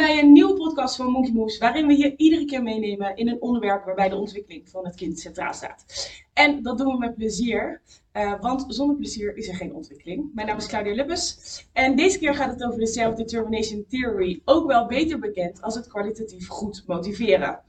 bij een nieuwe podcast van Monkey Moves, waarin we je iedere keer meenemen in een onderwerp waarbij de ontwikkeling van het kind centraal staat. En dat doen we met plezier, uh, want zonder plezier is er geen ontwikkeling. Mijn naam is Claudia Lubbes en deze keer gaat het over de Self-Determination Theory, ook wel beter bekend als het kwalitatief goed motiveren.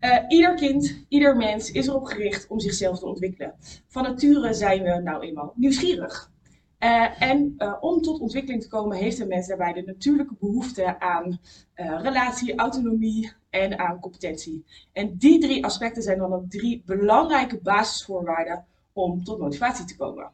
Uh, ieder kind, ieder mens is erop gericht om zichzelf te ontwikkelen. Van nature zijn we nou eenmaal nieuwsgierig. Uh, en uh, om tot ontwikkeling te komen heeft een mens daarbij de natuurlijke behoefte aan uh, relatie, autonomie en aan competentie. En die drie aspecten zijn dan ook drie belangrijke basisvoorwaarden om tot motivatie te komen.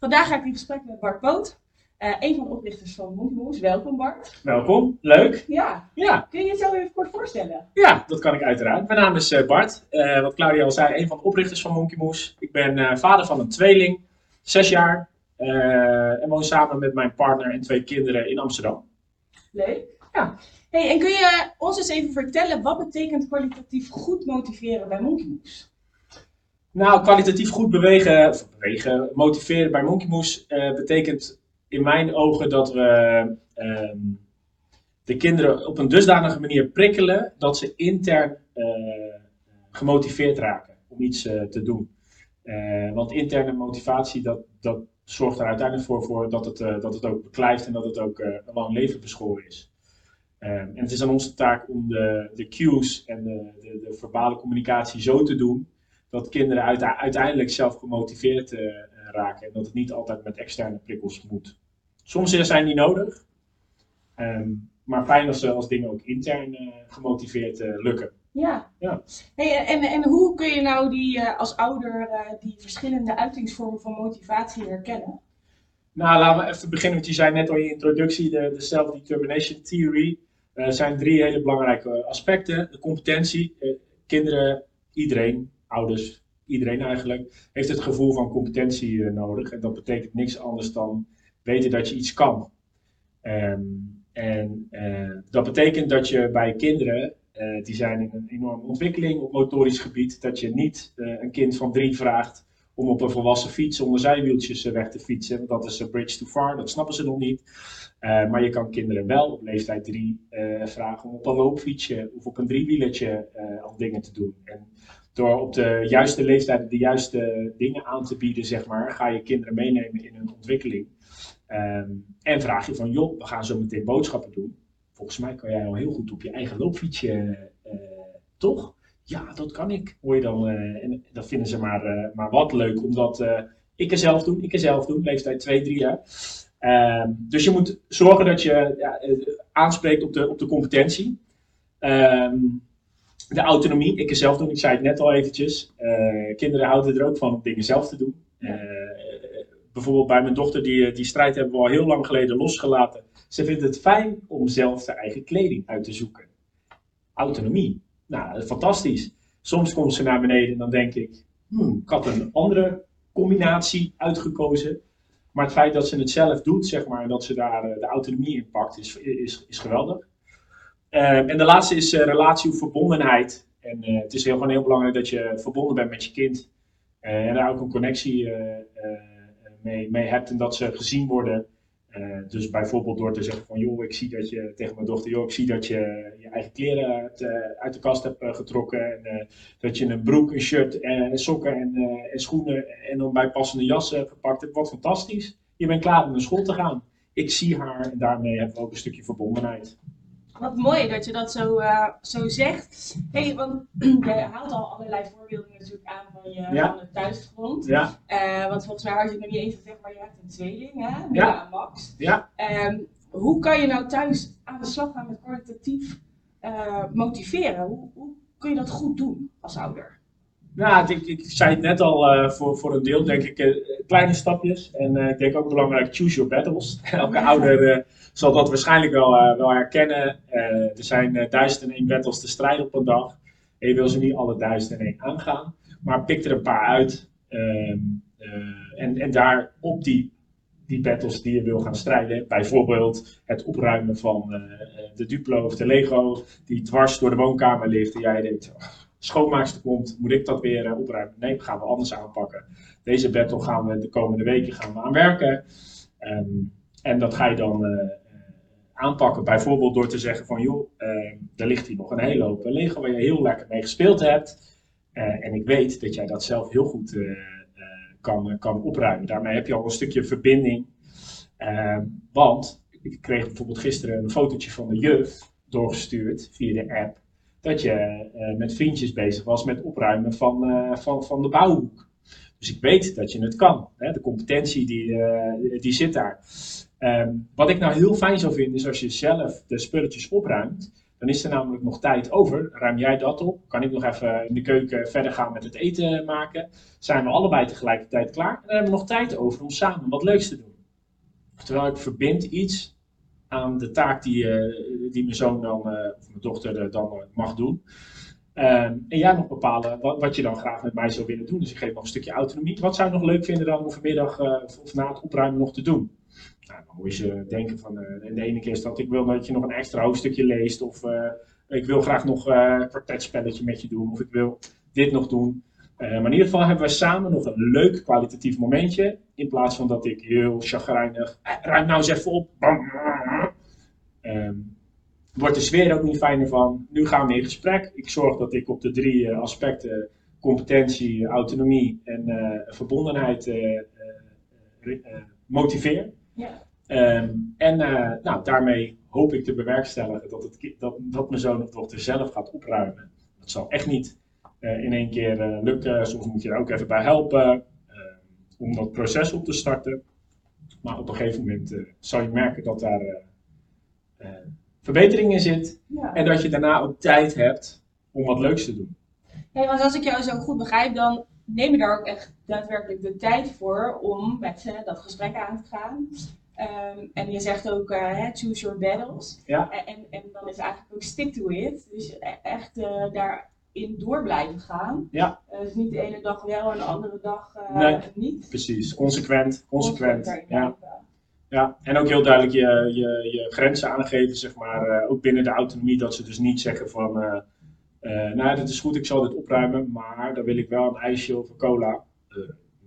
Vandaag ga ik in gesprek met Bart Poot, een van de oprichters van Monkey Welkom Bart. Welkom, leuk. Ja. ja. Kun je jezelf even kort voorstellen? Ja, dat kan ik uiteraard. Mijn naam is Bart, wat Claudia al zei, een van de oprichters van Monkey Moose. Ik ben vader van een tweeling, zes jaar. Uh, en woon samen met mijn partner en twee kinderen in Amsterdam. Leuk. Ja. Hey, en kun je ons eens even vertellen, wat betekent kwalitatief goed motiveren bij Monkey Moose? Nou, kwalitatief goed bewegen, of bewegen, motiveren bij Monkey Moose uh, betekent in mijn ogen dat we uh, de kinderen op een dusdanige manier prikkelen dat ze intern uh, gemotiveerd raken om iets te doen. want interne motivatie, dat, dat zorgt er uiteindelijk voor, voor dat, het, uh, dat het ook beklijft en dat het ook uh, een lang leven beschoren is. Um, en het is aan onze taak om de, de cues en de, de, de verbale communicatie zo te doen dat kinderen uiteindelijk zelf gemotiveerd uh, raken en dat het niet altijd met externe prikkels moet. Soms zijn die nodig, um, maar fijn als, als dingen ook intern gemotiveerd lukken. Ja. ja. Hey, en, en hoe kun je nou die, uh, als ouder uh, die verschillende uitingsvormen van motivatie herkennen? Nou, laten we even beginnen, want je zei net al in je introductie, de, de Self-Determination Theory. Er uh, zijn drie hele belangrijke aspecten. De competentie. kinderen, iedereen, ouders, iedereen eigenlijk, heeft het gevoel van competentie nodig. En dat betekent niks anders dan weten dat je iets kan. Um, en dat betekent dat je bij kinderen uh, die zijn in een enorme ontwikkeling op motorisch gebied. Dat je niet uh, een kind van drie vraagt om op een volwassen fiets zonder zijwieltjes uh, weg te fietsen. Want dat is een bridge too far, dat snappen ze nog niet. maar je kan kinderen wel op leeftijd drie vragen om op een loopfietsje of op een driewielertje al dingen te doen. En door op de juiste leeftijd de juiste dingen aan te bieden, zeg maar, ga je kinderen meenemen in hun ontwikkeling. Um, en vraag je van, joh, we gaan zo meteen boodschappen doen volgens mij kan jij al heel goed op je eigen loopfietsje, uh, toch? Ja, dat kan ik, hoor je dan. Uh, en dat vinden ze maar, uh, maar wat leuk, omdat ik er zelf doen, ik er zelf doen, leeftijd 2, 3 jaar. Ehm, dus je moet zorgen dat je ja, aanspreekt op de, op de competentie. Um, de autonomie, ik er zelf doen, ik zei het net al eventjes. kinderen houden er ook van om dingen zelf te doen. bijvoorbeeld bij mijn dochter, die, die strijd hebben we al heel lang geleden losgelaten ze vindt het fijn om zelf haar eigen kleding uit te zoeken. Autonomie. Nou, fantastisch. Soms komt ze naar beneden en dan denk ik, hmm, ik had een andere combinatie uitgekozen. Maar het feit dat ze het zelf doet, zeg maar, en dat ze daar uh, de autonomie in pakt, is, is, is geweldig. Uh, en de laatste is uh, relatie of verbondenheid. En het is heel, gewoon heel belangrijk dat je verbonden bent met je kind. en daar ook een connectie mee, mee hebt en dat ze gezien worden uh, dus bijvoorbeeld door te zeggen van joh, ik zie dat je tegen mijn dochter, joh, ik zie dat je je eigen kleren uit, uit de kast hebt getrokken. En dat je een broek, een shirt, en sokken en, en schoenen en dan bijpassende jassen hebt gepakt. Wat fantastisch. Je bent klaar om naar school te gaan. Ik zie haar en daarmee hebben we ook een stukje verbondenheid. Wat mooi dat je dat zo, uh, zo zegt. Hey, want je haalt al allerlei voorbeelden natuurlijk aan van je ja. van de thuisgrond. Ja. Uh, want volgens mij had je het nog niet eens gezegd, maar je hebt een tweeling, hè? Ja. Max. Ja. Um, hoe kan je nou thuis aan de slag gaan met kwalitatief uh, motiveren? Hoe, hoe kun je dat goed doen als ouder? Nou, ik, ik zei het net al, uh, voor, voor een deel denk ik uh, kleine stapjes. En uh, ik denk ook belangrijk, choose your battles. Elke ouder zal dat waarschijnlijk wel, wel herkennen. er zijn duizend en één battles te strijden op een dag. En je wil ze niet alle duizend en één aangaan. Maar pik er een paar uit. Ehm, en, en daar op die, die battles die je wil gaan strijden. Bijvoorbeeld het opruimen van de Duplo of de Lego die dwars door de woonkamer ligt. En jij denkt schoonmaakster komt, moet ik dat weer uh, opruimen? Nee, gaan we anders aanpakken. Deze battle gaan we de komende weken gaan aan werken. Um, en dat ga je dan uh, aanpakken. Bijvoorbeeld door te zeggen van joh, er ligt hier nog een hele hoop Lego waar je heel lekker mee gespeeld hebt. En ik weet dat jij dat zelf heel goed kan, kan opruimen. Daarmee heb je al een stukje verbinding. want ik kreeg bijvoorbeeld gisteren een fotootje van de juf doorgestuurd via de app. Dat je met vriendjes bezig was met opruimen van, van, van de bouwhoek. Dus ik weet dat je het kan. Hè? De competentie die, die zit daar. Um, wat ik nou heel fijn zou vinden is als je zelf de spulletjes opruimt. Dan is er namelijk nog tijd over. Ruim jij dat op? Kan ik nog even in de keuken verder gaan met het eten maken? Zijn we allebei tegelijkertijd klaar? En dan hebben we nog tijd over om samen wat leuks te doen. Oftewel, ik verbind iets aan de taak die, uh, die mijn zoon dan, uh, of mijn dochter dan uh, mag doen. Um, en jij mag bepalen wat, wat, je dan graag met mij zou willen doen. Dus ik geef nog een stukje autonomie. Wat zou je nog leuk vinden dan om vanmiddag of, of na het opruimen nog te doen? Nou, dan moet je denken van, de ene keer is dat ik wil dat je nog een extra hoofdstukje leest, of ik wil graag nog een kwartetspelletje met je doen, of ik wil dit nog doen. Maar in ieder geval hebben we samen nog een leuk kwalitatief momentje, in plaats van dat ik heel chagrijnig, ruim nou eens even op, um, wordt de sfeer ook niet fijner van. Nu gaan we in gesprek. Ik zorg dat ik op de drie aspecten, competentie, autonomie en verbondenheid, motiveer. Ja. Um, en nou, daarmee hoop ik te bewerkstelligen dat, het, dat, dat mijn zoon of dochter zelf gaat opruimen. Dat zal echt niet in één keer uh, lukken. Soms moet je er ook even bij helpen om dat proces op te starten. Maar op een gegeven moment zal je merken dat daar verbetering in zit. Ja. En dat je daarna ook tijd hebt om wat leuks te doen. Hey, want als ik jou zo goed begrijp, dan neem je daar ook echt daadwerkelijk de tijd voor om met ze dat gesprek aan te gaan. Um, en je zegt ook, uh, choose your battles. Ja. En, en dan is eigenlijk ook stick to it. Dus echt uh, daarin door blijven gaan. Ja. Uh, dus niet de ene dag wel en de andere dag nee, niet. Precies, consequent. consequent. consequent ja. Ja, en ook heel duidelijk je, je, je grenzen aangeven, zeg maar, ook binnen de autonomie, dat ze dus niet zeggen van, nou, dat is goed, ik zal dit opruimen, maar dan wil ik wel een ijsje of een cola.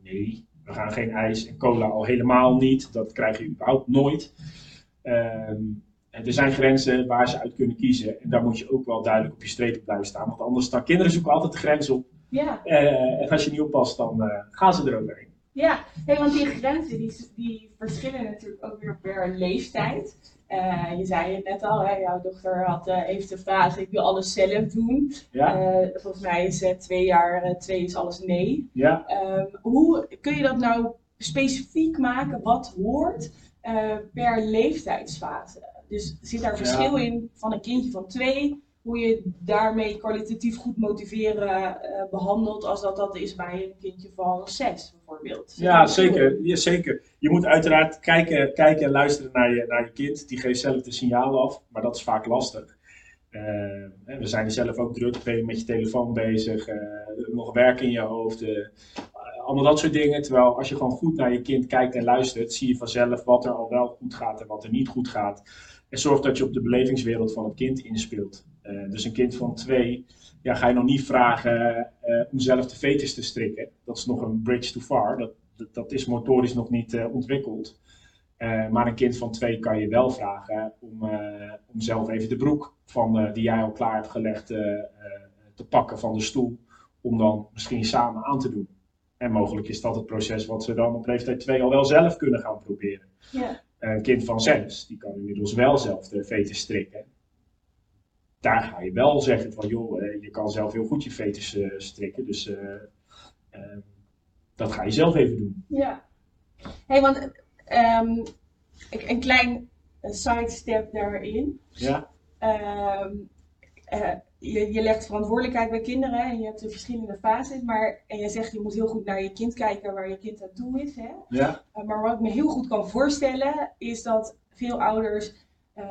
Nee, we gaan geen ijs en cola al helemaal niet. Dat krijg je überhaupt nooit. Um, en er zijn grenzen waar ze uit kunnen kiezen. En daar moet je ook wel duidelijk op je streep blijven staan. Want anders staan kinderen zoeken altijd de grens op. Ja. Uh, en als je niet oppast, dan gaan ze er overheen. Ja, hey, want die grenzen die, die verschillen natuurlijk ook weer per leeftijd. Uh, je zei het net al, hè, jouw dochter had, heeft de fase, ik wil alles zelf doen. Ja. Volgens mij is twee jaar, twee is alles nee. Ja. Um, hoe kun je dat nou specifiek maken, wat hoort per leeftijdsfase? Dus zit daar verschil Ja. in van een kindje van twee, hoe je daarmee kwalitatief goed motiveren behandelt, als dat dat is bij een kindje van zes bijvoorbeeld? Zit Ja, zeker. ja, zeker. Je moet uiteraard kijken, kijken en luisteren naar je, naar je kind. Die geeft zelf de signalen af, maar dat is vaak lastig. Uh, we zijn zelf ook druk, ben je met je telefoon bezig, uh, nog werk in je hoofd, uh, allemaal dat soort dingen. Terwijl als je gewoon goed naar je kind kijkt en luistert, zie je vanzelf wat er al wel goed gaat en wat er niet goed gaat. En zorg dat je op de belevingswereld van het kind inspeelt. dus een kind van twee, ja, ga je nog niet vragen om zelf de fetus te strikken. Dat is nog een bridge too far. Dat, dat, is motorisch nog niet uh, ontwikkeld. Maar een kind van twee kan je wel vragen om, om zelf even de broek van, die jij al klaar hebt gelegd te pakken van de stoel. Om dan misschien samen aan te doen. En mogelijk is dat het proces wat ze dan op leeftijd 2 al wel zelf kunnen gaan proberen. Ja. Een kind van 6, die kan inmiddels wel zelf de fetus strikken. Daar ga je wel zeggen van joh, je kan zelf heel goed je fetus strikken. Dus dat ga je zelf even doen. Ja. Hey, want um, een klein sidestep daarin. Ja. Um, uh, je, je legt verantwoordelijkheid bij kinderen en je hebt de verschillende fases. Maar, en je zegt je moet heel goed naar je kind kijken waar je kind aan toe is. Hè? Ja. Uh, maar wat ik me heel goed kan voorstellen is dat veel ouders uh,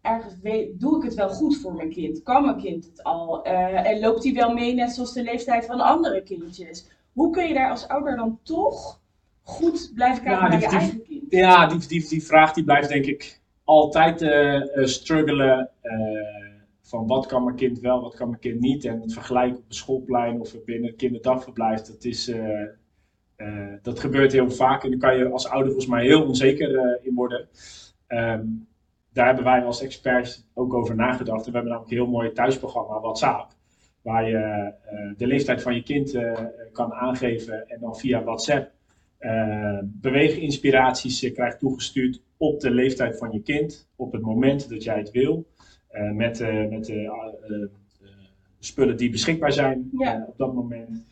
ergens weet, doe ik het wel goed voor mijn kind? Kan mijn kind het al? Uh, en loopt hij wel mee net zoals de leeftijd van andere kindjes? Hoe kun je daar als ouder dan toch goed blijven kijken Ja, naar die- je die- eigen kind? Ja, die, die, die vraag die blijft denk ik altijd eh eh, struggelen. Van wat kan mijn kind wel, wat kan mijn kind niet. En het vergelijken op een schoolplein of binnen het kinderdagverblijf, dat, is, eh, eh, dat gebeurt heel vaak. En daar kan je als ouder volgens mij heel onzeker eh, in worden. Ehm, daar hebben wij als experts ook over nagedacht. En we hebben namelijk een heel mooi thuisprogramma, WhatsApp. Waar je de leeftijd van je kind kan aangeven en dan via WhatsApp uh, beweeginspiraties krijgt toegestuurd op de leeftijd van je kind. Op het moment dat jij het wil. Met met de spullen die beschikbaar zijn op dat moment.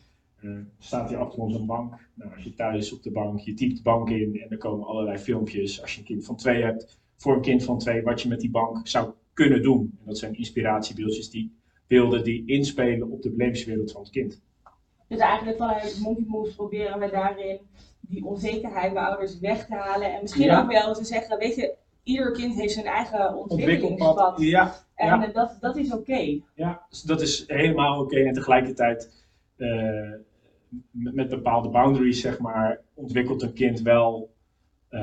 staat hier achter ons een bank. Nou, als je thuis op de bank, je typt de bank in en er komen allerlei filmpjes. Als je een kind van twee hebt, voor een kind van twee, wat je met die bank zou kunnen doen. En dat zijn inspiratiebeeldjes die beelden die inspelen op de belevingswereld van het kind. Dus eigenlijk vanuit Monkey Moves proberen we daarin die onzekerheid bij ouders weg te halen. En misschien ook wel te zeggen, weet je, ieder kind heeft zijn eigen ontwikkelingspad. Ja, en ja. Dat, dat is oké. Ja, dus dat is helemaal oké. En tegelijkertijd uh, met, bepaalde boundaries, zeg maar, ontwikkelt een kind wel uh,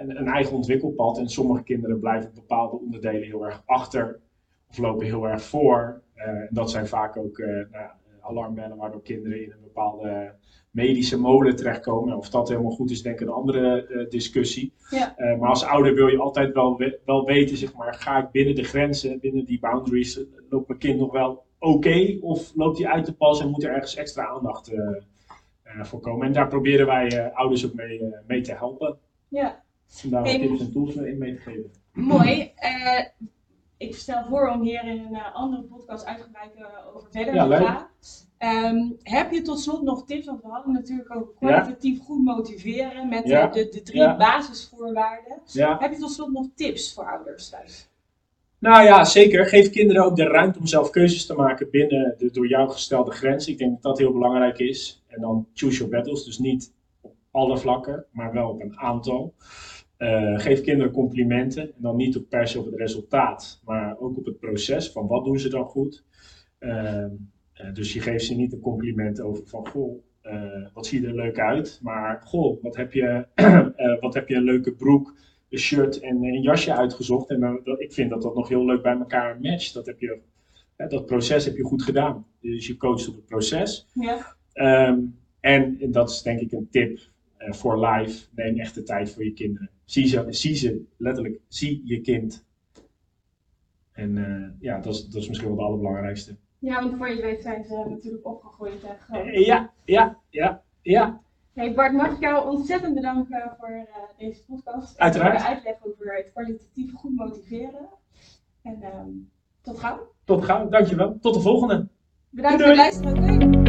een, een, eigen ontwikkelpad. En sommige kinderen blijven bepaalde onderdelen heel erg achter of lopen heel erg voor. Uh, dat zijn vaak ook nou, alarmbellen waardoor kinderen in een bepaalde medische molen terechtkomen. Of dat helemaal goed is, denk ik een andere uh, discussie. Ja. Uh, maar als ouder wil je altijd wel, we wel weten, zeg maar, ga ik binnen de grenzen, binnen die boundaries, loopt mijn kind nog wel oké? of loopt hij uit de pas en moet er ergens extra aandacht uh, voor komen? En daar proberen wij ouders ook mee, mee te helpen. Ja. Om daar tips en tools in mee te geven. Mooi ik stel voor om hier in een uh, andere podcast uitgebreid uh, over verder ja, te gaan. Um, heb je tot slot nog tips? Want we hadden natuurlijk over kwalitatief ja. goed motiveren met ja. de, de, drie basisvoorwaarden. Heb je tot slot nog tips voor ouders thuis? Nou ja, zeker. Geef kinderen ook de ruimte om zelf keuzes te maken binnen de door jou gestelde grenzen. Ik denk dat dat heel belangrijk is. En dan choose your battles. Dus niet op alle vlakken, maar wel op een aantal. Uh, geef kinderen complimenten. En dan niet op per se op het resultaat, maar ook op het proces van wat doen ze dan goed. Uh, dus je geeft ze niet een compliment over van goh, uh, wat zie je er leuk uit. Maar goh, wat heb je, wat heb je een leuke broek, een shirt en een jasje uitgezocht. En dat, ik vind dat dat nog heel leuk bij elkaar matcht. Dat, heb je, dat proces heb je goed gedaan. Dus je coacht op het proces. Ja. Um, en, en dat is denk ik een tip voor live. Neem echt de tijd voor je kinderen. Zie ze, zie ze letterlijk, zie je kind. En uh, ja, dat is, dat is misschien wel het allerbelangrijkste. Ja, want voor je weet zijn ze natuurlijk opgegroeid en groot. Ja, ja, ja, ja. Hey Bart, mag ik jou ontzettend bedanken voor uh, deze podcast. Uiteraard. En voor de uitleg over het kwalitatief goed motiveren. En um, tot gauw. Tot gauw, dankjewel. Tot de volgende. Bedankt voor het luisteren. Doei.